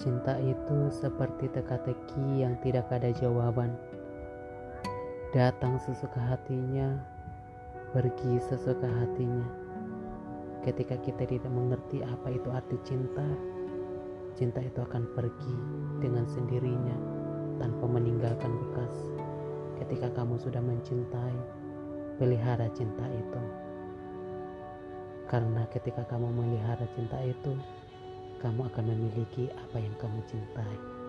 Cinta itu seperti teka-teki yang tidak ada jawaban. Datang sesuka hatinya, pergi sesuka hatinya. Ketika kita tidak mengerti apa itu arti cinta, cinta itu akan pergi dengan sendirinya tanpa meninggalkan bekas. Ketika kamu sudah mencintai, pelihara cinta itu. Karena ketika kamu melihara cinta itu, kamu akan memiliki apa yang kamu cintai.